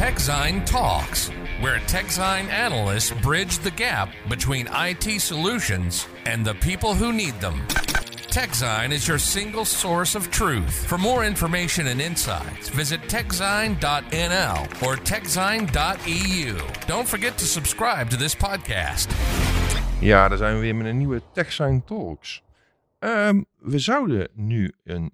TechZine Talks, where TechZine analysts bridge the gap between IT solutions and the people who need them. TechZine is your single source of truth. For more information and insights, visit techzine.nl or techzine.eu. Don't forget to subscribe to this podcast. Ja, daar zijn we weer met een nieuwe TechSign Talks. Ehm, we zouden nu een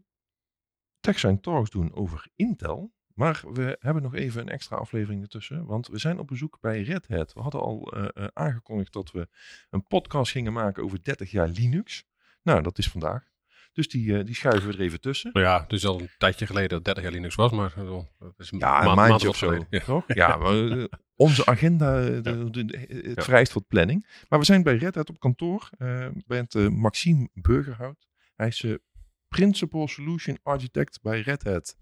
TechSign Talks doen over Intel. Maar we hebben nog even een extra aflevering ertussen. Want we zijn op bezoek bij Red Hat. We hadden al eh, eh, aangekondigd dat we een podcast gingen maken over 30 jaar Linux. Nou, dat is vandaag. Dus die, eh, die schuiven we er even tussen. Nou ja, het is al een tijdje geleden dat 30 jaar Linux was, maar dat is een Ja, een maand- maandje maand of zo. geleden. Ja. Toch? Ja, maar, onze agenda, de- de- de- het Ja. vereist wat planning. Maar we zijn bij Red Hat op kantoor. met eh, Maxime Burgerhout. Hij is Principal Solution Architect bij Red Hat.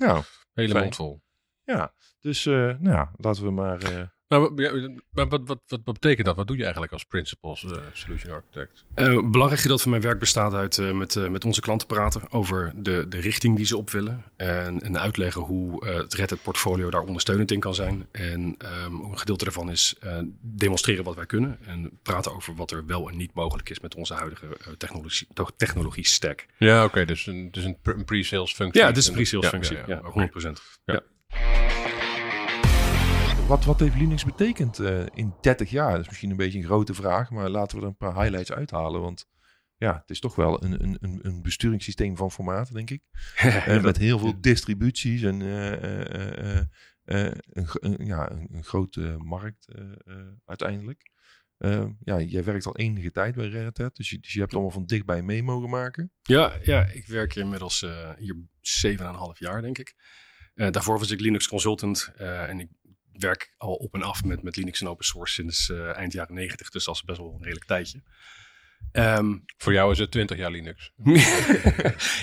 Nou, Hele Fijn. mond vol. ja. Dus eh, nou ja, laten we maar... ja, maar wat, wat, wat, wat betekent dat? Wat doe je eigenlijk als Principles eh, Solution Architect? Een belangrijk gedeelte van mijn werk bestaat uit eh, met, met onze klanten praten over de, de richting die ze op willen. En, en uitleggen hoe het Red Hat portfolio daar ondersteunend in kan zijn. En ehm, een gedeelte daarvan is demonstreren wat wij kunnen. En praten over wat er wel en niet mogelijk is met onze huidige technologie, technologie stack. Ja, oké, dus een, dus een, pre- een pre-sales functie. Ja, het is een pre-sales functie. Ja, ja, oké. 100%. Wat, wat heeft Linux betekend eh, in 30 jaar? Dat is misschien een beetje een grote vraag. Maar laten we er een paar highlights uithalen. Want ja, het is toch wel een, een, een, besturingssysteem van formaat, denk ik. Eh, met heel veel distributies en eh, een, een- ja, een, grote markt uiteindelijk. Eh, ja, jij werkt al enige tijd bij Red Hat, dus je, dus je hebt allemaal van dichtbij mee mogen maken. Ja, ja ik werk hier inmiddels eh hier 7,5 jaar, denk ik. Daarvoor was ik Linux consultant en ik werk al op en af met, met Linux en open source sinds eh, eind jaren 90, dus dat is best wel een redelijk tijdje. Ehm, Voor jou is het 20 jaar Linux.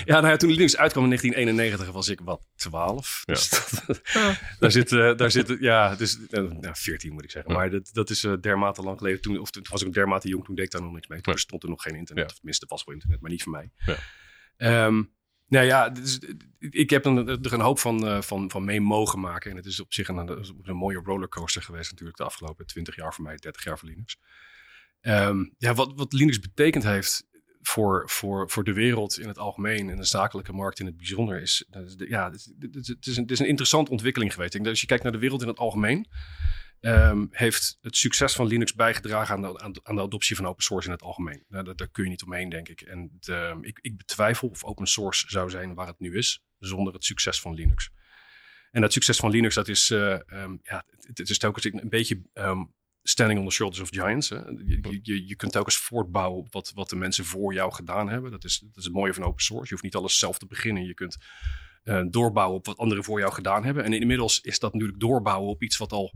ja, nou ja, toen Linux uitkwam in 1991 was ik wat 12. Ja. Dus dat- daar zit, eh, daar zit, ja, dus, eh, nou, 14 moet ik zeggen. Maar dat, dat is dermate lang geleden. Toen, of toen was ik dermate jong, toen deed ik daar nog niks mee. Toen stond er nog geen internet. Of tenminste, was wel internet, maar niet voor mij. Ja. Ehm, nou ja, dus, ik heb er een hoop van, eh, van, van mee mogen maken. En het is op zich een, een, mooie rollercoaster geweest natuurlijk de afgelopen 20 jaar voor mij, 30 jaar voor Linux. Ehm, ja, wat, wat Linux betekend heeft voor, voor, voor de wereld in het algemeen en de zakelijke markt in het bijzonder is, ja, het, is- het, is- een, het is een interessante ontwikkeling geweest. Ik denk als je kijkt naar de wereld in het algemeen, ehm, heeft het succes van Linux bijgedragen aan de, aan, aan de adoptie van open source in het algemeen. Nou, daar, daar kun je niet omheen, denk ik. En de- ik, ik betwijfel of open source zou zijn waar het nu is, zonder het succes van Linux. En dat succes van Linux, dat is, ehm, ja, het, het is telkens een beetje ehm, standing on the shoulders of giants. Hè. Je, je, je kunt telkens voortbouwen op wat, wat de mensen voor jou gedaan hebben. Dat is, dat is het mooie van open source. Je hoeft niet alles zelf te beginnen. Je kunt eh, doorbouwen op wat anderen voor jou gedaan hebben. En inmiddels is dat natuurlijk doorbouwen op iets wat al,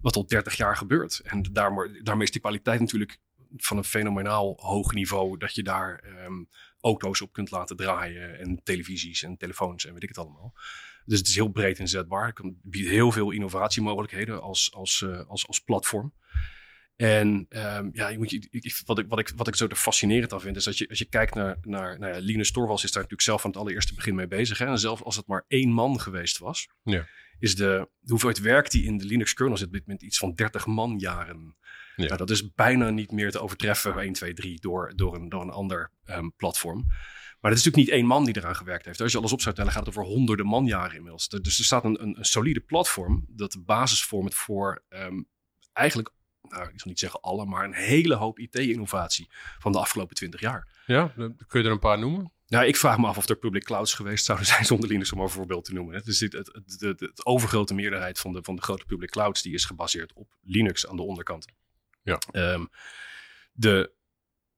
wat al 30 jaar gebeurt. En daarmee, daarmee is die kwaliteit natuurlijk van een fenomenaal hoog niveau. Dat je daar ehm, auto's op kunt laten draaien. En televisies en telefoons en weet ik het allemaal. Dus het is heel breed inzetbaar. Het biedt heel veel innovatiemogelijkheden als, als, eh, als, als platform. En ehm, ja, je moet je, wat, ik, wat, ik, wat ik zo er fascinerend aan vind, is dat je, als je kijkt naar, naar nou ja, Linus Torvalds is daar natuurlijk zelf van het allereerste begin mee bezig. Hè? En zelfs als het maar één man geweest was, Ja. is de, de hoeveelheid werk die in de Linux kernel zit met, met iets van 30 man jaren. Ja. Nou, dat is bijna niet meer te overtreffen, 1, 2, 3, door, door, een, door een ander ehm, platform. Maar het is natuurlijk niet één man die eraan gewerkt heeft. Als je alles op zou tellen, gaat het over honderden manjaren inmiddels. Dus er staat een, een, een solide platform dat de basis vormt voor ehm, eigenlijk, nou, ik zal niet zeggen alle, maar een hele hoop IT-innovatie van de afgelopen 20 jaar. Ja, kun je er een paar noemen? Nou, ik vraag me af of er public clouds geweest zouden zijn zonder Linux, om maar een voorbeeld te noemen. Het, is dit, het, het, het, het overgrote meerderheid van de, van de grote public clouds die is gebaseerd op Linux aan de onderkant. Ja. Ehm, de,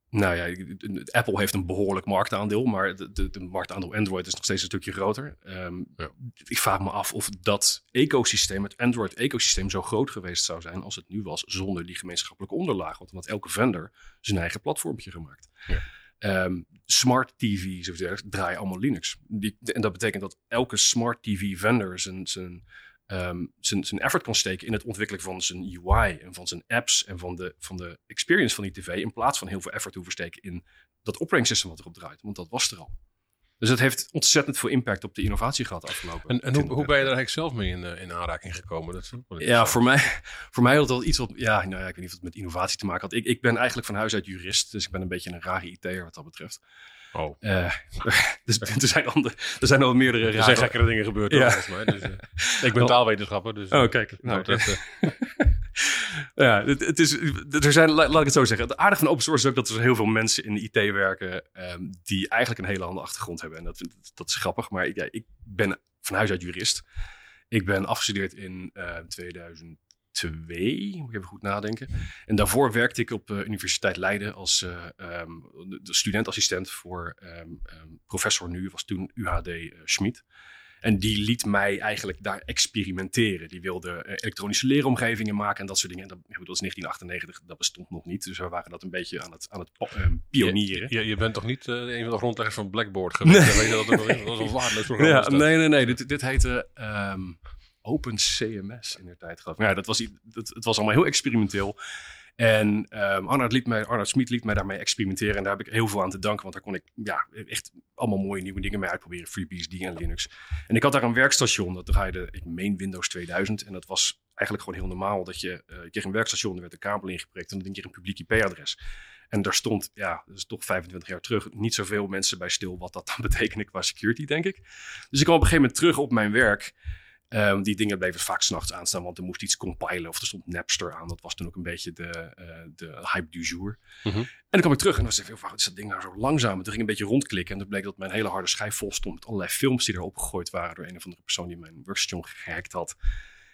nou ja, Apple heeft een behoorlijk marktaandeel, maar de, de, de marktaandeel Android is nog steeds een stukje groter. Ehm, Ja. Ik vraag me af of dat ecosysteem, het Android-ecosysteem, zo groot geweest zou zijn als het nu was zonder die gemeenschappelijke onderlaag. Want dan had elke vendor zijn eigen platformpje gemaakt. Ja. Ehm, smart TV's of dergelijke draaien allemaal Linux. Die, en dat betekent dat elke smart TV vendor zijn, zijn, ehm, zijn, zijn effort kan steken in het ontwikkelen van zijn UI en van zijn apps en van de, van de experience van die tv. In plaats van heel veel effort te hoeven steken in dat operating system wat erop draait. Want dat was er al. Dus het heeft ontzettend veel impact op de innovatie gehad afgelopen. En, en hoe, 20 hoe ben je daar eigenlijk zelf mee in, eh, in aanraking gekomen? Dat Ja, voor mij, voor mij had wel iets wat, ja, nou ja, ik weet niet of het met innovatie te maken had. Ik, ik ben eigenlijk van huis uit jurist, dus ik ben een beetje een rare IT'er wat dat betreft. Oh. Dus, er, zijn er zijn al meerdere Er zijn dingen gebeurd, volgens mij. Dus, eh, ik ben taalwetenschapper, dus... Oh, eh, kijk. Nou, ja, het, is, er zijn, laat ik het zo zeggen. Het aardige van open source is ook dat er heel veel mensen in de IT werken... Ehm, die eigenlijk een hele andere achtergrond hebben. En dat, dat is grappig, maar ik, ik ben van huis uit jurist. Ik ben afgestudeerd in uh, 2000 twee, moet ik even goed nadenken. En daarvoor werkte ik op eh, Universiteit Leiden als eh, ehm, de studentassistent voor ehm, ehm, professor nu, was toen UHD eh, Schmid. En die liet mij eigenlijk daar experimenteren. Die wilde elektronische leeromgevingen maken en dat soort dingen. En dat, dat was 1998, dat bestond nog niet. Dus we waren dat een beetje aan het, aan het pionieren. Je, je, bent toch niet een van de grondleggers van Blackboard geweest? Nee. Weet je dat, dat was een waardeloos programma. Ja, nee, nee, nee. Dit, dit heette... Open CMS in de tijd. Ja, dat was, dat, het was allemaal heel experimenteel. En ehm Arnoud, liet mij, Arnoud Smit liet mij daarmee experimenteren. En daar heb ik heel veel aan te danken. Want daar kon ik ja, echt allemaal mooie nieuwe dingen mee uitproberen. FreeBSD en Linux. En ik had daar een werkstation. Dat draaide, ik meen Windows 2000. En dat was eigenlijk gewoon heel normaal. Dat je, eh, je kreeg een werkstation, er werd een kabel ingeprikt. En dan denk je een publiek IP-adres. En daar stond, ja, dat is toch 25 jaar terug, niet zoveel mensen bij stil wat dat dan betekende qua security, denk ik. Dus ik kwam op een gegeven moment terug op mijn werk. Ehm, die dingen bleven vaak s'nachts aanstaan, want er moest iets compilen of er stond Napster aan. Dat was toen ook een beetje de, eh, de hype du jour. Mhm. En dan kwam ik terug en dan was ik, waarom is dat ding nou zo langzaam? En toen ging ik een beetje rondklikken en toen bleek dat mijn hele harde schijf vol stond met allerlei films die erop gegooid waren door een of andere persoon die mijn workstation gehackt had.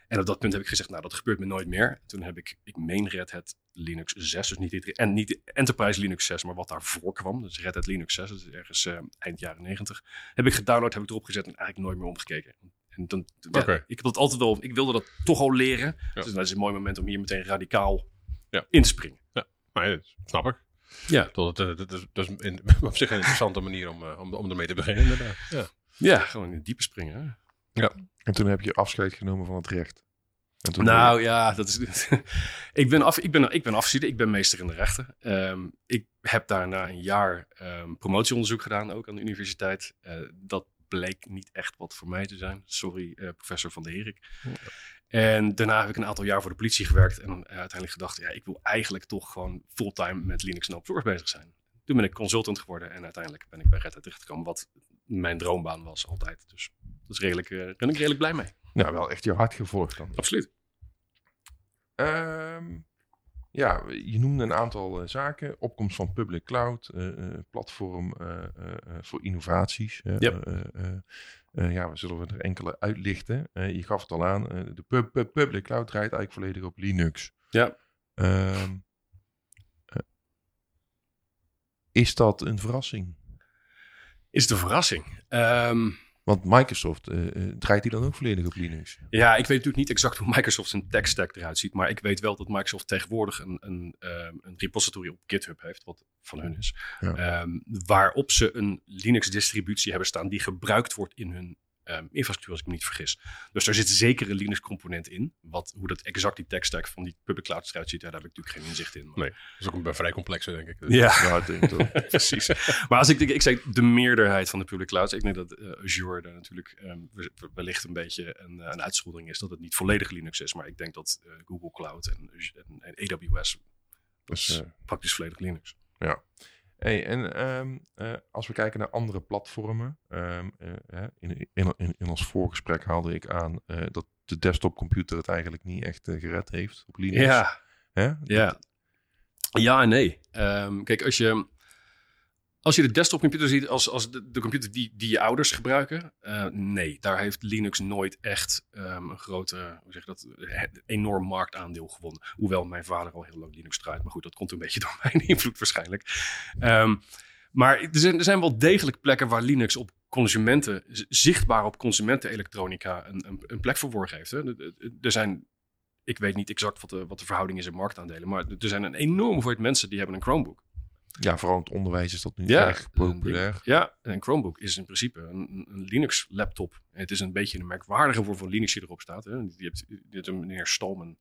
En op dat punt heb ik gezegd, nou dat gebeurt me nooit meer. Toen heb ik, ik meen Red Hat Linux 6, dus niet, en niet de Enterprise Linux 6, maar wat daarvoor kwam. Dus Red Hat Linux 6, dat is ergens eh, eind jaren 90. Heb ik gedownload, heb ik erop gezet en eigenlijk nooit meer omgekeken. En dan, ja, ik heb dat altijd wel, ik wilde dat toch al leren. Ja. Dus dat is een mooi moment om hier meteen radicaal Ja. in te springen. Maar ja, dat snap ik. Ja. Tot het, eh, dat is, dat is in- op zich een interessante manier om, eh, om, om ermee te beginnen, inderdaad. Ja. Ja, gewoon in het diepe springen. Hè? En toen heb je afscheid genomen van het recht. En toen Nou ja, dat is. ik, ben af, ik, ben, ik ben afgestudeerd, ik ben meester in de rechten. Ehm, ik heb daarna een jaar ehm, promotieonderzoek gedaan, ook aan de universiteit. Eh, dat bleek niet echt wat voor mij te zijn. Sorry, eh, professor Van der Herik. En daarna heb ik een aantal jaar voor de politie gewerkt. En eh, uiteindelijk gedacht, ja, ik wil eigenlijk toch gewoon fulltime met Linux en open source bezig zijn. Toen ben ik consultant geworden en uiteindelijk ben ik bij Red Hat terechtgekomen, wat mijn droombaan was altijd. Dus dat is redelijk, eh, daar ben ik redelijk blij mee. Nou, wel echt je hart gevolgd dan. Absoluut. Ehm, ja, je noemde een aantal eh, zaken. Opkomst van public cloud, eh, eh, platform voor innovaties. Yep. ja, we zullen er enkele uitlichten. Je gaf het al aan, de pub- pub- public cloud draait eigenlijk volledig op Linux. Ja. Ehm, eh, is dat een verrassing? Is de verrassing. Ehm, Want Microsoft, eh, eh, draait die dan ook volledig op Linux? Ja, ik weet natuurlijk niet exact hoe Microsoft zijn tech stack eruit ziet. Maar ik weet wel dat Microsoft tegenwoordig een, een, ehm, een repository op GitHub heeft, wat van hun is. Ja. Ehm, waarop ze een Linux-distributie hebben staan die gebruikt wordt in hun ehm, infrastructuur, als ik me niet vergis. Dus daar zit zeker een Linux-component in. Wat, hoe dat exact die tech stack van die public cloud eruit ziet, ja, daar heb ik natuurlijk geen inzicht in. Maar- Nee. Dat is ook een vrij complexe, denk ik. Ja, Ja, ik precies. Maar als ik, ik zeg de meerderheid van de public clouds, ik denk dat eh, Azure daar natuurlijk ehm, we- we- wellicht een beetje een, eh, een uitzondering is dat het niet volledig Linux is, maar ik denk dat eh, Google Cloud en, Azure- en, en AWS Dus, praktisch volledig Linux. Hey, en ehm, eh, als we kijken naar andere platformen. ehm, eh, in, in, in, in ons voorgesprek haalde ik aan eh, dat de desktopcomputer het eigenlijk niet echt gered heeft op Linux. Ja, Hè? ja. Ja en nee. Ehm, kijk, als je, als je de desktopcomputer ziet als, als de, computer die, die je ouders gebruiken, eh, nee, daar heeft Linux nooit echt ehm, een grote, hoe zeg dat, eh, enorm marktaandeel gewonnen. Hoewel mijn vader al heel lang Linux draait, maar goed, dat komt een beetje door mijn invloed waarschijnlijk. Ehm, maar er zijn, er zijn wel degelijk plekken waar Linux op consumenten, zichtbaar op consumentenelektronica, een, een, een plek verworven heeft. Hè. Er zijn ik weet niet exact wat de, wat de verhouding is in marktaandelen. Maar er zijn een enorme hoeveelheid mensen die hebben een Chromebook. Ja, vooral het onderwijs is dat nu Ja, erg populair. Ja, en een Chromebook is in principe een, een Linux laptop. Het is een beetje een merkwaardige vorm van Linux die erop staat. Hè. Die hebt, die hebt een meneer Stallman.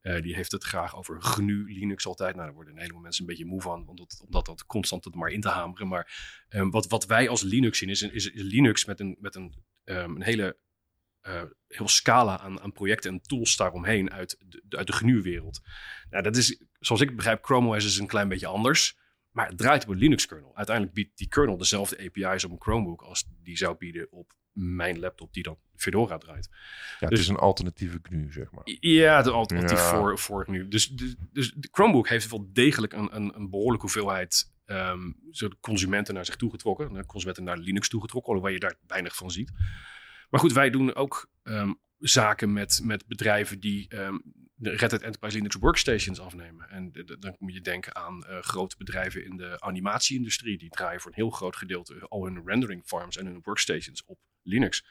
Eh, die heeft het graag over GNU Linux altijd. Nou, daar worden een heleboel mensen een beetje moe van, omdat, omdat dat constant het maar in te hameren. Maar ehm, wat, wat wij als Linux zien, is, is, is Linux met een, met een, ehm, een hele eh, heel scala aan, aan projecten en tools daaromheen uit de, uit de GNU-wereld. Nou, dat is, zoals ik begrijp, Chrome OS is een klein beetje anders. Maar het draait op een Linux-kernel. Uiteindelijk biedt die kernel dezelfde API's op een Chromebook als die zou bieden op mijn laptop die dan Fedora draait. Ja, het Dus- is een alternatieve GNU, zeg maar. Ja, de alternatief Ja. voor, voor nu. Dus, de, dus de Chromebook heeft wel degelijk een, een, een behoorlijke hoeveelheid ehm, consumenten naar zich toegetrokken. De consumenten naar Linux toegetrokken, alhoewel je daar weinig van ziet. Maar goed, wij doen ook ehm, zaken met, met bedrijven die ehm, de Red Enterprise Linux workstations afnemen. En dan moet je denken aan eh, grote bedrijven in de animatieindustrie. Die draaien voor een heel groot gedeelte al hun rendering farms en hun workstations op Linux.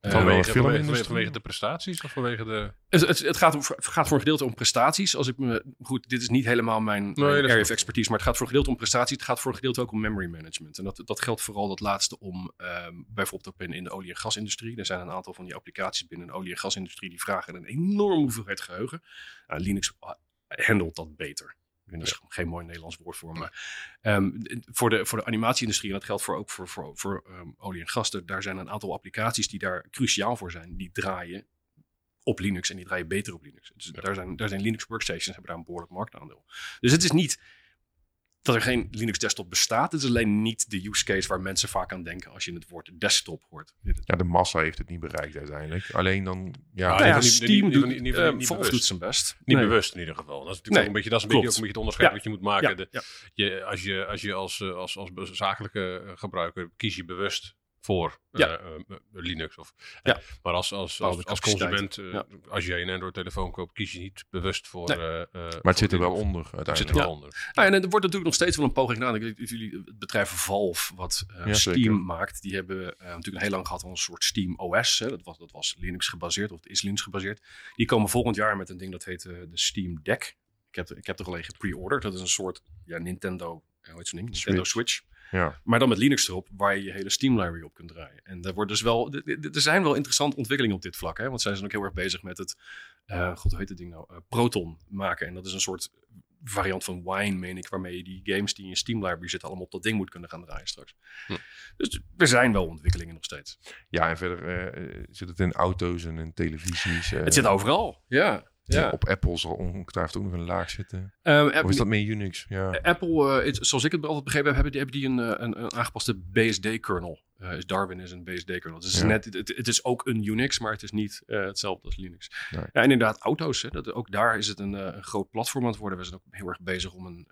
Eh, Vanwege, vanwege, vanwege de prestaties of vanwege de... het, het, het gaat, om, het gaat voor een gedeelte om prestaties. Als ik me, goed, dit is niet helemaal mijn, mijn dat is area of expertise, maar het gaat voor een gedeelte om prestaties. Het gaat voor een gedeelte ook om memory management. En dat, dat geldt vooral dat laatste om ehm, bijvoorbeeld ook in, in de olie- en gasindustrie. Er zijn een aantal van die applicaties binnen de olie- en gasindustrie die vragen een enorme hoeveelheid geheugen. Nou, Linux handelt dat beter. Dat is geen mooi Nederlands woord voor. Maar ehm, voor, de, voor de animatieindustrie, en dat geldt voor, ook voor, voor, voor ehm, olie en gas, daar zijn een aantal applicaties die daar cruciaal voor zijn. Die draaien op Linux en die draaien beter op Linux. Dus daar, zijn, daar zijn Linux workstations, hebben daar een behoorlijk marktaandeel. Dus het is niet dat er geen Linux desktop bestaat. Het is alleen niet de use case waar mensen vaak aan denken als je het woord desktop hoort. Ja, de massa heeft het niet bereikt uiteindelijk. Alleen dan, ja, Nou ja, niet- niet- Steam niet- doet, niet- niet- eh, niet doet zijn best. Niet Nee. bewust in ieder geval. Dat is natuurlijk Nee, een beetje, dat is een klopt. beetje, ook een beetje het onderscheid Ja. wat je moet maken. Ja, De- ja. je, als je, als, je als, eh, als, als zakelijke eh, gebruiker kies je bewust voor eh, Ja. eh, eh, Linux. Of, Ja. eh, maar als, als, als, als consument, eh, als jij een Android-telefoon koopt, kies je niet bewust voor. Nee. eh, eh, maar voor het zit er wel onder Het uiteindelijk. zit er wel Ja. onder. Nou, en er wordt natuurlijk nog steeds wel een poging gedaan. Ik jullie het bedrijf Valve, wat eh, Ja, Steam zeker. maakt, die hebben eh, natuurlijk heel lang gehad van een soort Steam OS. Hè. Dat, was, dat was Linux gebaseerd, of het is Linux gebaseerd. Die komen volgend jaar met een ding dat heet eh, de Steam Deck. Ik heb, ik heb er alleen gepre-orderd. Dat is een soort ja, Nintendo, hoe heet zo'n ding? Nintendo Switch. Ja. Maar dan met Linux erop, waar je je hele Steam library op kunt draaien. En daar wordt dus wel, er zijn wel interessante ontwikkelingen op dit vlak. Hè? Want zij zijn ook heel erg bezig met het, eh, god hoe heet het ding nou, Eh, Proton maken. En dat is een soort variant van Wine, meen ik, waarmee je die games die in je Steam library zitten allemaal op dat ding moet kunnen gaan draaien straks. Hm. Dus er zijn wel ontwikkelingen nog steeds. ja, en verder eh, zit het in auto's en in televisies. het zit overal. Ja. Ja. Op Apple zal ongetwijfeld ook nog een laag zitten. Of is dat meer Unix? Ja. Apple, het- zoals ik het altijd begrepen heb, hebben die, hebben die een, eh, een, een aangepaste BSD-kernel. Eh, is Darwin is een BSD-kernel. Dus het, is Ja. net, het, het is ook een Unix, maar het is niet hetzelfde als Linux. Nee. Ja, en inderdaad, auto's. Hè, dat, ook daar is het een, een groot platform aan het worden. We zijn ook heel erg bezig om een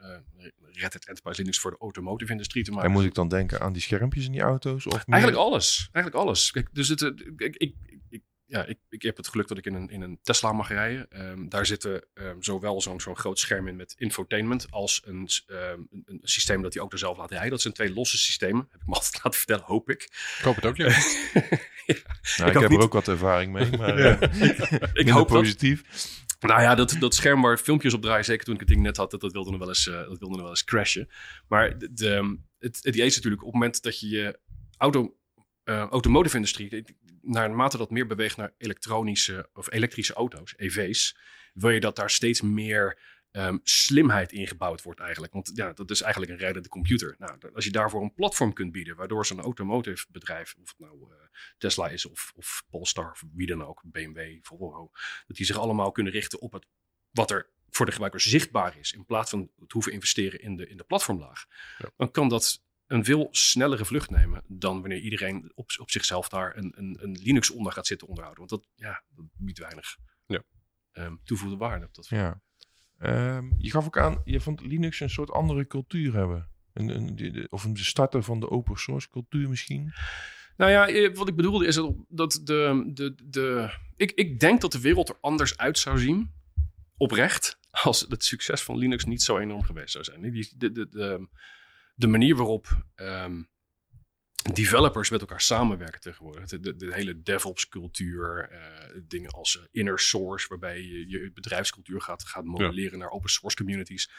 Red Hat Enterprise Linux voor de automotive-industrie te maken. En moet ik dan denken aan die schermpjes in die auto's? Of meer- Eigenlijk alles. Eigenlijk alles. Kijk, dus het, ik, ik, ja, ik, ik heb het geluk dat ik in een, in een Tesla mag rijden. Ehm, daar zitten ehm, zowel zo'n zo'n groot scherm in met infotainment als een, ehm, een, een systeem dat die auto zelf laat rijden. Dat zijn twee losse systemen. Heb ik me altijd laten vertellen, hoop ik. Ik hoop het ook, ja. Nou, ik heb niet- er ook wat ervaring mee, maar Ja. eh, ik hoop dat. Nou ja, dat, dat scherm waar filmpjes op draaien, zeker toen ik het ding net had, dat, dat wilde nog wel eens, eh, dat wilde nog wel eens crashen. Maar de, de, het, het idee is natuurlijk op het moment dat je je auto, eh, automotive industrie, naarmate dat meer beweegt naar elektronische of elektrische auto's, EV's, wil je dat daar steeds meer ehm, slimheid ingebouwd wordt eigenlijk. Want ja, dat is eigenlijk een rijdende computer. Nou, als je daarvoor een platform kunt bieden, waardoor zo'n automotive bedrijf, of het nou eh, Tesla is of, of Polestar of wie dan ook, BMW, Volvo, dat die zich allemaal kunnen richten op het, wat er voor de gebruiker zichtbaar is, in plaats van het hoeven investeren in de, in de platformlaag. Ja. Dan kan dat een veel snellere vlucht nemen dan wanneer iedereen op, op zichzelf daar een, een, een Linux onder gaat zitten onderhouden. Want dat, ja, dat biedt weinig Ja. ehm, toevoegde waarde op dat. Ja. Ehm, je gaf ook aan, je vond Linux een soort andere cultuur hebben. Een, een, de- de- of een starter van de open source cultuur misschien. Nou ja, eh, wat ik bedoelde is dat, dat de, de, de, ik, ik denk dat de wereld er anders uit zou zien, oprecht, als het succes van Linux niet zo enorm geweest zou zijn. Die, de, de, de, de manier waarop ehm, developers met elkaar samenwerken tegenwoordig, de, de, de hele DevOps-cultuur, eh, dingen als eh, inner source, waarbij je je bedrijfscultuur gaat, gaat modelleren naar open source communities.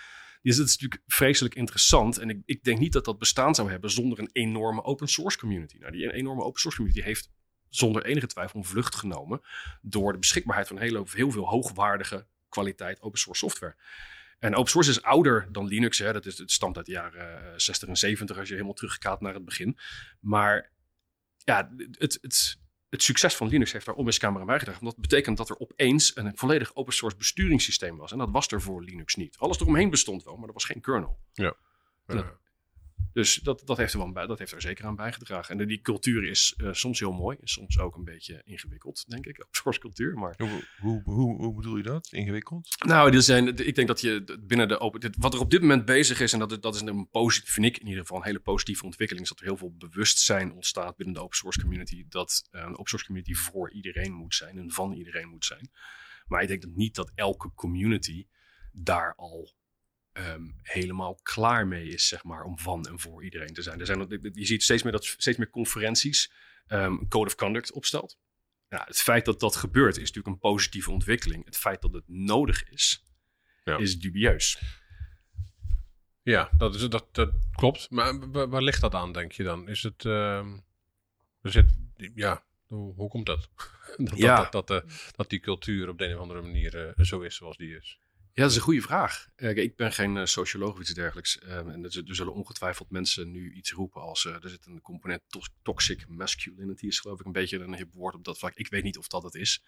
Dus dat is natuurlijk vreselijk interessant. En ik, ik denk niet dat dat bestaan zou hebben zonder een enorme open source community. Nou, die enorme open source community heeft zonder enige twijfel een vlucht genomen door de beschikbaarheid van heel, heel veel hoogwaardige kwaliteit open source software. En open source is ouder dan Linux. Hè. Dat is, het stamt uit de jaren eh, 60 en 70 als je helemaal teruggaat naar het begin. Maar ja, het, het, het succes van Linux heeft daar onmiskenbaar aan bijgedragen. Want dat betekent dat er opeens een volledig open source besturingssysteem was. En dat was er voor Linux niet. Alles eromheen bestond wel, maar er was geen kernel. Ja. Ja. Dus dat, dat, heeft er wel bij, dat heeft er zeker aan bijgedragen. En die cultuur is eh, soms heel mooi, soms ook een beetje ingewikkeld, denk ik. Open source cultuur. Maar Hoe, hoe, hoe, hoe bedoel je dat? Ingewikkeld? nou, er zijn, ik denk dat je binnen de open. dit- Wat er op dit moment bezig is, en dat, dat is een positief, vind ik in ieder geval een hele positieve ontwikkeling, is dat er heel veel bewustzijn ontstaat binnen de open source community. Dat eh, een open source community voor iedereen moet zijn en van iedereen moet zijn. Maar ik denk dat niet dat elke community daar al ehm, helemaal klaar mee is, zeg maar, om van en voor iedereen te zijn. Er zijn je ziet steeds meer dat steeds meer conferenties ehm, een code of conduct opstelt. Ja, het feit dat dat gebeurt is natuurlijk een positieve ontwikkeling. Het feit dat het nodig is, Ja. is dubieus. Ja, dat, is, dat, dat klopt. Maar waar, waar ligt dat aan, denk je dan? Is het... ehm, er zit, ja, hoe, hoe komt dat? dat, Ja. dat, dat, dat, eh, dat die cultuur op de een of andere manier eh, zo is zoals die is. Ja, dat is een goede vraag. Eh, ik ben geen eh, socioloog of iets dergelijks. Ehm, en er, zullen ongetwijfeld mensen nu iets roepen als... eh, er zit een component toxic masculinity is geloof ik een beetje een hip woord op dat vlak. Ik weet niet of dat het is.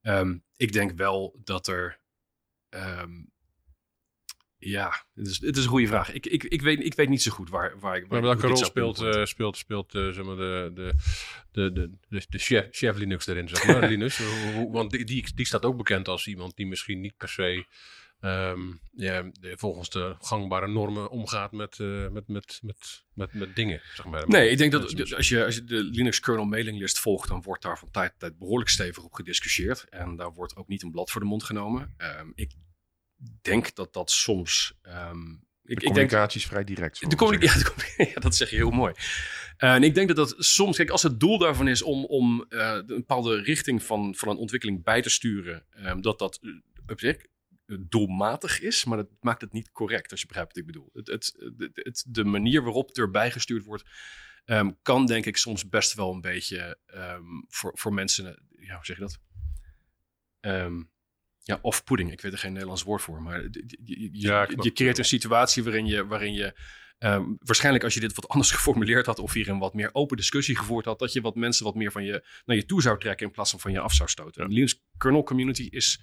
Ehm, ik denk wel dat er... ehm, ja, het is, het is een goede vraag. Ik, ik, ik, weet, ik weet niet zo goed waar, waar, ik- Maar welke rol zou speelt, eh, speelt, speelt eh, zeg maar de, de, de, de, de, chef, chef Linux erin, zeg maar. Linux, want die, die, die staat ook bekend als iemand die misschien niet per se ehm, ja, volgens de gangbare normen omgaat met, eh, met, met, met, met, met dingen, zeg maar. Nee, ik denk dat als je, als je de Linux kernel mailinglist volgt, dan wordt daar van tijd tot tijd behoorlijk stevig op gediscussieerd. En daar wordt ook niet een blad voor de mond genomen. Ehm, ik denk dat dat soms. ehm, De ik, ik denk, communicatie is vrij direct. de we communi- zeggen. ja, de ja, dat zeg je heel mooi. Eh, en ik denk dat dat soms, kijk, als het doel daarvan is om, om eh, een bepaalde richting van, van een ontwikkeling bij te sturen, ehm, dat dat eh, op zich doelmatig is, maar dat maakt het niet correct, als je begrijpt wat ik bedoel. Het, het, het, de manier waarop het erbij gestuurd wordt, ehm, kan denk ik soms best wel een beetje voor, voor mensen, ja, hoe zeg je dat? Ja, off-putting. Ik weet er geen Nederlands woord voor, maar je, Ja, creëert een situatie waarin je, waarin je ehm, waarschijnlijk als je dit wat anders geformuleerd had of hier een wat meer open discussie gevoerd had, dat je wat mensen wat meer van je naar je toe zou trekken in plaats van van je af zou stoten. De Linux kernel community is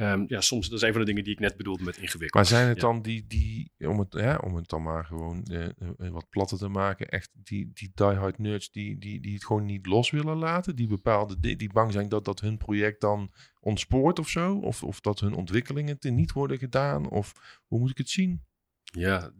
ehm, ja, soms, dat is een van de dingen die ik net bedoelde met ingewikkeld. Maar zijn het Ja. dan die, die om, het, hè, om het dan maar gewoon eh, eh, wat platter te maken, echt die, die diehard nerds die, die, die het gewoon niet los willen laten? Die bepaalde, di- die bang zijn dat, dat hun project dan ontspoort of zo? Of, of dat hun ontwikkelingen te niet worden gedaan? Of hoe moet ik het zien? Ja,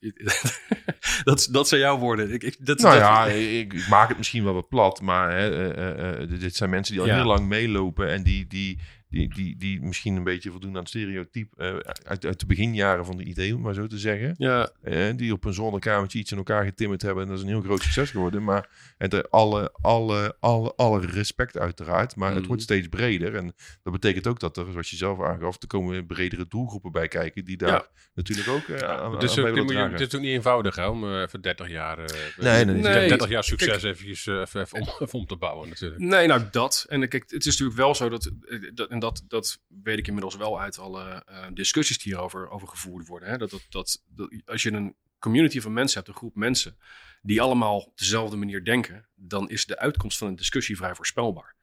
dat, dat zijn jouw woorden. Ik, ik, dat, Nou dat- ja, ik, ik maak het misschien wel wat plat, maar hè, eh, dit zijn mensen die al Ja. heel lang meelopen en die, die, die, die, die misschien een beetje voldoen aan het stereotype eh, uit, uit de beginjaren van de idee, om maar zo te zeggen. ja, Eh, die op een zolderkamertje iets in elkaar getimmerd hebben. En dat is een heel groot succes geworden. Maar en de, alle, alle, alle, alle respect uiteraard. Maar het Mhm. wordt steeds breder. En dat betekent ook dat er, zoals je zelf aangaf, er komen bredere doelgroepen bij kijken. Die daar Ja. natuurlijk ook eh, aan, Het is, aan moet je, ook niet eenvoudig hè, om eh, even 30 jaar, eh, Nee, nee, nee. 30 jaar succes eventjes, eh, even, even om, even om te bouwen natuurlijk. Nee, nou dat. En kijk, het is natuurlijk wel zo dat, dat dat, dat weet ik inmiddels wel uit alle eh, discussies die hierover over gevoerd worden. Hè? Dat, dat, dat, als je een community van mensen hebt, een groep mensen, die allemaal op dezelfde manier denken, dan is de uitkomst van een discussie vrij voorspelbaar.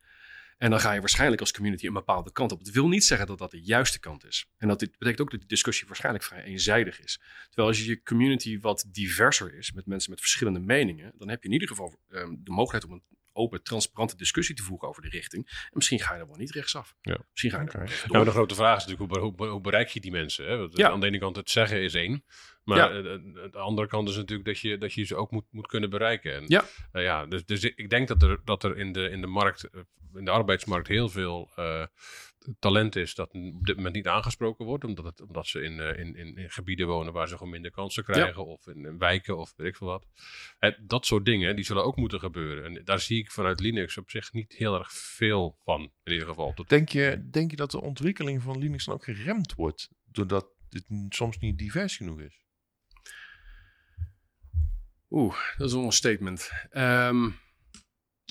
En dan ga je waarschijnlijk als community een bepaalde kant op. Het wil niet zeggen dat dat de juiste kant is. En dat dit betekent ook dat die discussie waarschijnlijk vrij eenzijdig is. Terwijl als je je community wat diverser is, met mensen met verschillende meningen, dan heb je in ieder geval ehm, de mogelijkheid om een open, transparante discussie te voeren over de richting. En misschien ga je er wel niet rechtsaf. Ja. Misschien ga je er maar de grote vraag is natuurlijk, hoe, hoe, hoe bereik je die mensen? Hè? Want Ja. Aan de ene kant het zeggen is één. Maar Ja. eh, de, de andere kant is natuurlijk dat je, dat je ze ook moet, moet kunnen bereiken. En, Ja. eh, ja, dus, dus ik denk dat er, dat er in, de, in de markt, eh, in de arbeidsmarkt heel veel eh, talent is dat op dit moment niet aangesproken wordt. Omdat, het, omdat ze in, eh, in, in, in gebieden wonen waar ze gewoon minder kansen krijgen. Of in, in wijken of weet ik veel wat. Eh, dat soort dingen, die zullen ook moeten gebeuren. En daar zie ik vanuit Linux op zich niet heel erg veel van. In ieder geval. Tot, Denk je, denk je dat de ontwikkeling van Linux dan ook geremd wordt? Doordat het n- soms niet divers genoeg is? Oeh, dat is wel een statement. Ehm,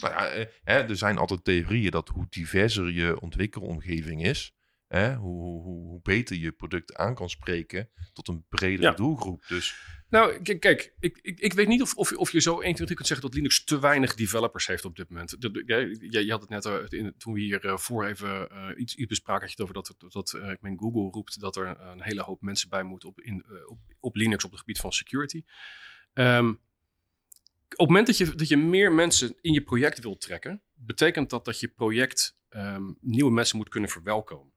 Nou ja, eh, hè, er zijn altijd theorieën dat hoe diverser je ontwikkelomgeving is, hè, hoe, hoe, hoe beter je product aan kan spreken tot een bredere Ja. doelgroep. Dus Nou, kijk, ik, ik, ik weet niet of, of, je- of je zo 1, 2, 3 kunt zeggen dat Linux te weinig developers heeft op dit moment. Je had het net eh, in, toen we hier eh, voor even iets, iets bespraken, had je het over dat, dat ik meen Google roept dat er een hele hoop mensen bij moeten op, in, op, op Linux op het gebied van security. Ehm, op het moment dat je, dat je meer mensen in je project wilt trekken, betekent dat dat je project ehm, nieuwe mensen moet kunnen verwelkomen.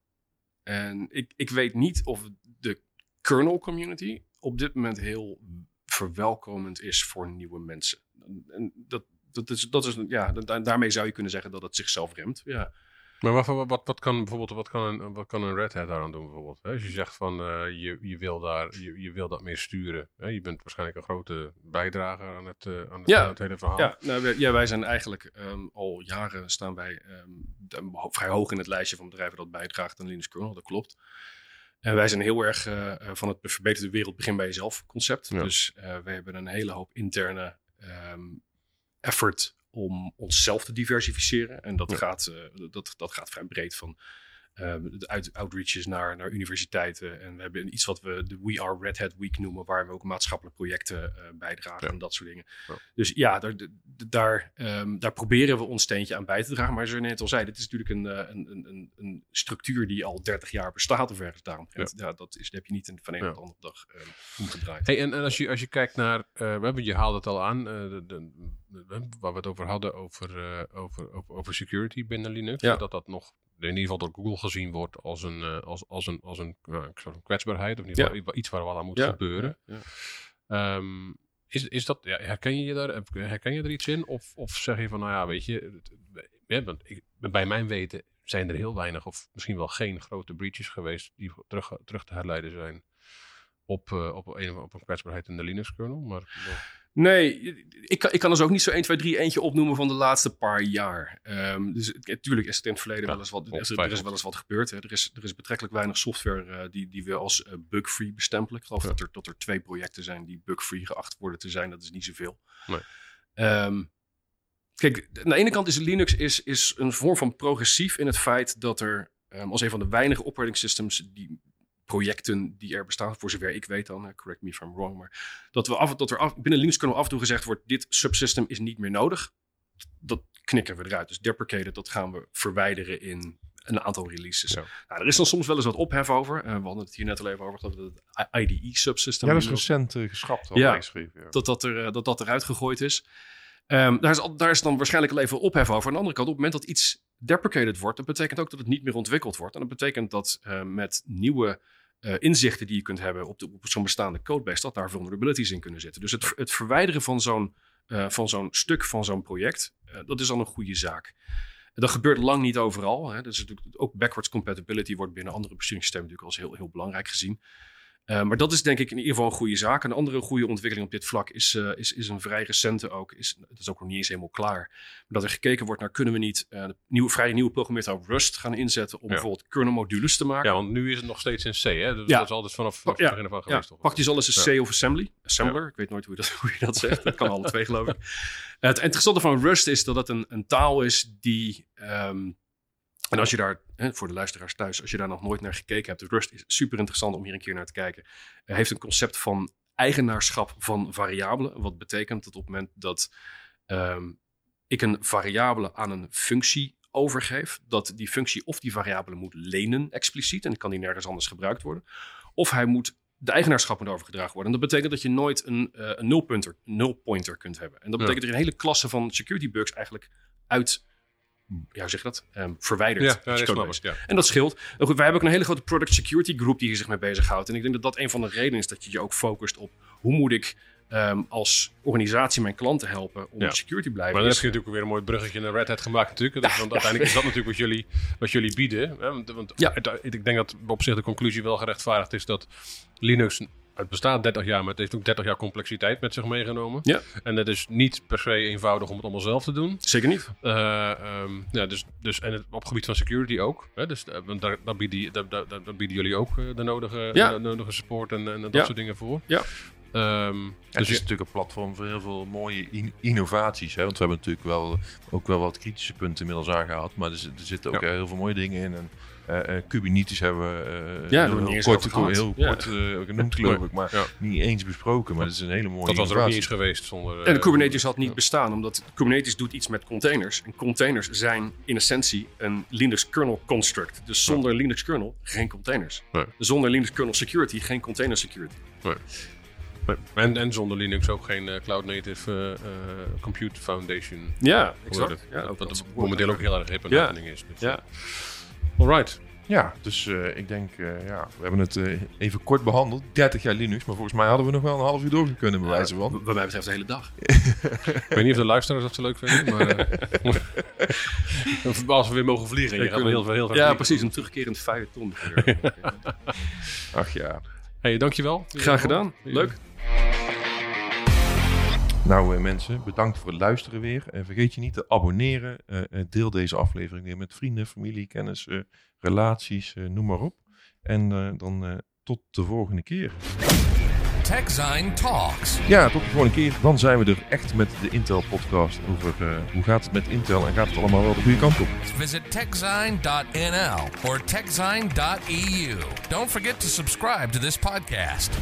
En ik, ik weet niet of de kernel community op dit moment heel verwelkomend is voor nieuwe mensen. En dat, dat is, dat is, ja, da- daarmee zou je kunnen zeggen dat het zichzelf remt. Ja. Maar wat, wat, wat, wat kan bijvoorbeeld wat kan een, wat kan een Red Hat daaraan doen bijvoorbeeld? Hè? Als je zegt van eh, je, je, wil daar, je, je wil dat meer sturen. Hè? Je bent waarschijnlijk een grote bijdrager aan het, eh, aan het, Ja. aan het hele verhaal. Ja, nou, wij, ja, wij zijn eigenlijk ehm, al jaren staan wij ehm, de- vrij hoog in het lijstje van bedrijven dat bijdraagt aan Linux kernel. Dat klopt. En wij zijn heel erg eh, van het verbeterde wereld begin bij jezelf concept. Ja. Dus we hebben een hele hoop interne ehm, effort om onszelf te diversificeren. En dat, Ja. gaat, eh, dat, dat gaat vrij breed van uit, outreaches naar, naar universiteiten. En we hebben iets wat we de We Are Red Hat Week noemen, waar we ook maatschappelijke projecten eh, bijdragen Ja. en dat soort dingen. Ja. Dus ja, daar, daar, ehm, daar proberen we ons steentje aan bij te dragen. Maar zoals je net al zei, dit is natuurlijk een, eh, een, een, een, structuur die al 30 jaar bestaat of ergens daarom. Ja. dat, is, dat heb je niet in- van een op de andere dag eh, omgedraaid. Hey, en, en als, je, als je kijkt naar, we hebben, je haalde het al aan, de, de, de- waar we het over hadden, over, over, over, over security binnen Linux. Dat dat nog in ieder geval door Google gezien wordt als een, eh, als, als een, als een, nou, een soort kwetsbaarheid. Of in ieder geval iets waar wat aan moet gebeuren. Ehm, is, is dat, ja, herken je je daar, herken je er iets in? Of, of zeg je van, nou ja, weet je, het- ja, want ik, bij mijn weten zijn er heel weinig of misschien wel geen grote breaches geweest die terug, terug te herleiden zijn op, eh, op, een, op een kwetsbaarheid in de Linux kernel. Maar Nee, ik kan, ik kan dus ook niet zo 1, 2, 3 eentje opnoemen van de laatste paar jaar. Ehm, dus natuurlijk is het in het verleden Ja, wel eens wat, er is, er is wel eens wat gebeurd. Hè. Er, is, er is betrekkelijk weinig software eh, die, die we als eh, bug-free bestempelen. Ik geloof Ja. dat, er, dat er twee projecten zijn die bug-free geacht worden te zijn. Dat is niet zoveel. Nee. Ehm, kijk, aan de ene kant is Linux is, is een vorm van progressief in het feit dat er ehm, als een van de weinige operating systems die projecten die er bestaan, voor zover ik weet dan, correct me if I'm wrong, maar dat, we af, dat er af, binnen Linux kernel af en toe gezegd wordt, dit subsystem is niet meer nodig. Dat knikken we eruit. Dus deprecated, dat gaan we verwijderen in een aantal releases. Ja. Nou, er is dan soms wel eens wat ophef over. Eh, we hadden het hier net al even over, dat het IDE subsystem. ja, dat is recent eh, geschrapt. Ja. dat dat, er, eh, dat, dat eruit gegooid is. Ehm, daar, is al- daar is dan waarschijnlijk al even ophef over. Aan de andere kant, op het moment dat iets deprecated wordt, dat betekent ook dat het niet meer ontwikkeld wordt. En dat betekent dat eh, met nieuwe eh, inzichten die je kunt hebben op, zo'n bestaande codebase, dat daar vulnerabilities in kunnen zitten. Dus het, het verwijderen van zo'n eh, van zo'n stuk van zo'n project, eh, dat is dan een goede zaak. Dat gebeurt lang niet overal. Hè. Dus natuurlijk ook backwards compatibility wordt binnen andere besturingssystemen natuurlijk als heel, heel belangrijk gezien. Uh, maar dat is denk ik in ieder geval een goede zaak. Een andere goede ontwikkeling op dit vlak is, uh, is, is een vrij recente ook. Is, het is ook nog niet eens helemaal klaar. Maar dat er gekeken wordt naar kunnen we niet uh, nieuwe, vrij nieuwe programmeertaal Rust gaan inzetten om Ja. bijvoorbeeld kernel modules te maken. ja, want nu is het nog steeds in C, hè? Dus Ja. dat is altijd vanaf, vanaf Ja. het begin Ja, geweest. toch? pak die zo eens een Ja. C of assembly. Assembler, ik weet nooit hoe je dat, hoe je dat zegt. Dat kan alle twee geloof ik. Het interessante van Rust is dat het een, een taal is die... ehm, en als je daar, voor de luisteraars thuis, als je daar nog nooit naar gekeken hebt, Rust is super interessant om hier een keer naar te kijken. Hij heeft een concept van eigenaarschap van variabelen. Wat betekent dat op het moment dat ehm, ik een variabele aan een functie overgeef, dat die functie of die variabele moet lenen expliciet, en kan die nergens anders gebruikt worden, of hij moet de eigenaarschap moet overgedragen worden. En dat betekent dat je nooit een, uh, een nulpointer, nulpointer kunt hebben. En dat betekent Ja. dat je een hele klasse van security bugs eigenlijk uit, ja, hoe zeg je dat, um, verwijdert. Ja, dat ja. En dat scheelt. Nou goed, wij hebben ook een hele grote product security groep die hier zich mee bezighoudt. En ik denk dat dat een van de redenen is dat je je ook focust op hoe moet ik um, als organisatie mijn klanten helpen om Ja. security te blijven. Maar dan Is- heb je natuurlijk weer een mooi bruggetje naar Red Hat gemaakt natuurlijk. Want uiteindelijk is dat natuurlijk wat jullie, wat jullie bieden. Hè? Want, ik denk dat op zich de conclusie wel gerechtvaardigd is dat Linux... Het bestaat 30 jaar, maar het heeft ook 30 jaar complexiteit met zich meegenomen. Ja. En het is niet per se eenvoudig om het allemaal zelf te doen. Zeker niet. Eh, ehm, ja, dus, dus, en het, op het gebied van security ook. Hè? Dus, eh, want daar, daar, bieden, daar, daar, daar bieden jullie ook eh, de nodige, Ja. de nodige support en, en dat Ja. soort dingen voor. Ja. Ehm, dus het is je- natuurlijk een platform voor heel veel mooie in- innovaties. Hè? Want we hebben natuurlijk wel, ook wel wat kritische punten inmiddels aangehaald. Maar er, er zitten ook Ja. heel veel mooie dingen in. En, Kubernetes hebben we eh, daar hebben heel, we niet heel eens kort, heel Ja. kort eh, genoemd geloof ik. Maar Ja. niet eens besproken. Maar dat is een hele mooie dat was er ook niet eens geweest zonder... En eh, Kubernetes had niet bestaan, omdat Kubernetes doet iets met containers. En containers zijn in essentie een Linux kernel construct. Dus zonder Linux kernel geen containers. Nee. Zonder Linux kernel security geen container security. Nee. Nee. En, en zonder Linux ook geen eh, Cloud Native eh, eh, Compute Foundation. Ja, exact. Ja, dat, dat dat momenteel ook heel erg hip en Ja. is. Dus, Ja. Alright. Ja, dus eh, ik denk, eh, ja, we hebben het eh, even kort behandeld. 30 jaar Linux. Maar volgens mij hadden we nog wel een half uur door kunnen bewijzen van. Wat mij betreft de hele dag. Ik weet niet of de luisteraars dat zo leuk vinden, maar... eh, als we weer mogen vliegen. Je wel heel, heel graag Ja, vliegen. precies. Een terugkerend feuilleton. Ach ja. Hey, dankjewel. Graag gedaan. Leuk. Nou eh, mensen, bedankt voor het luisteren weer. En vergeet je niet te abonneren. Eh, eh, deel deze aflevering weer met vrienden, familie, kennissen, relaties, noem maar op. En dan tot de volgende keer. TechZine Talks. Ja, tot de volgende keer. Dan zijn we er echt met de Intel podcast over hoe gaat het met Intel en gaat het allemaal wel de goede kant op. Visit techzine.nl or techzine.eu. Don't forget to subscribe to this podcast.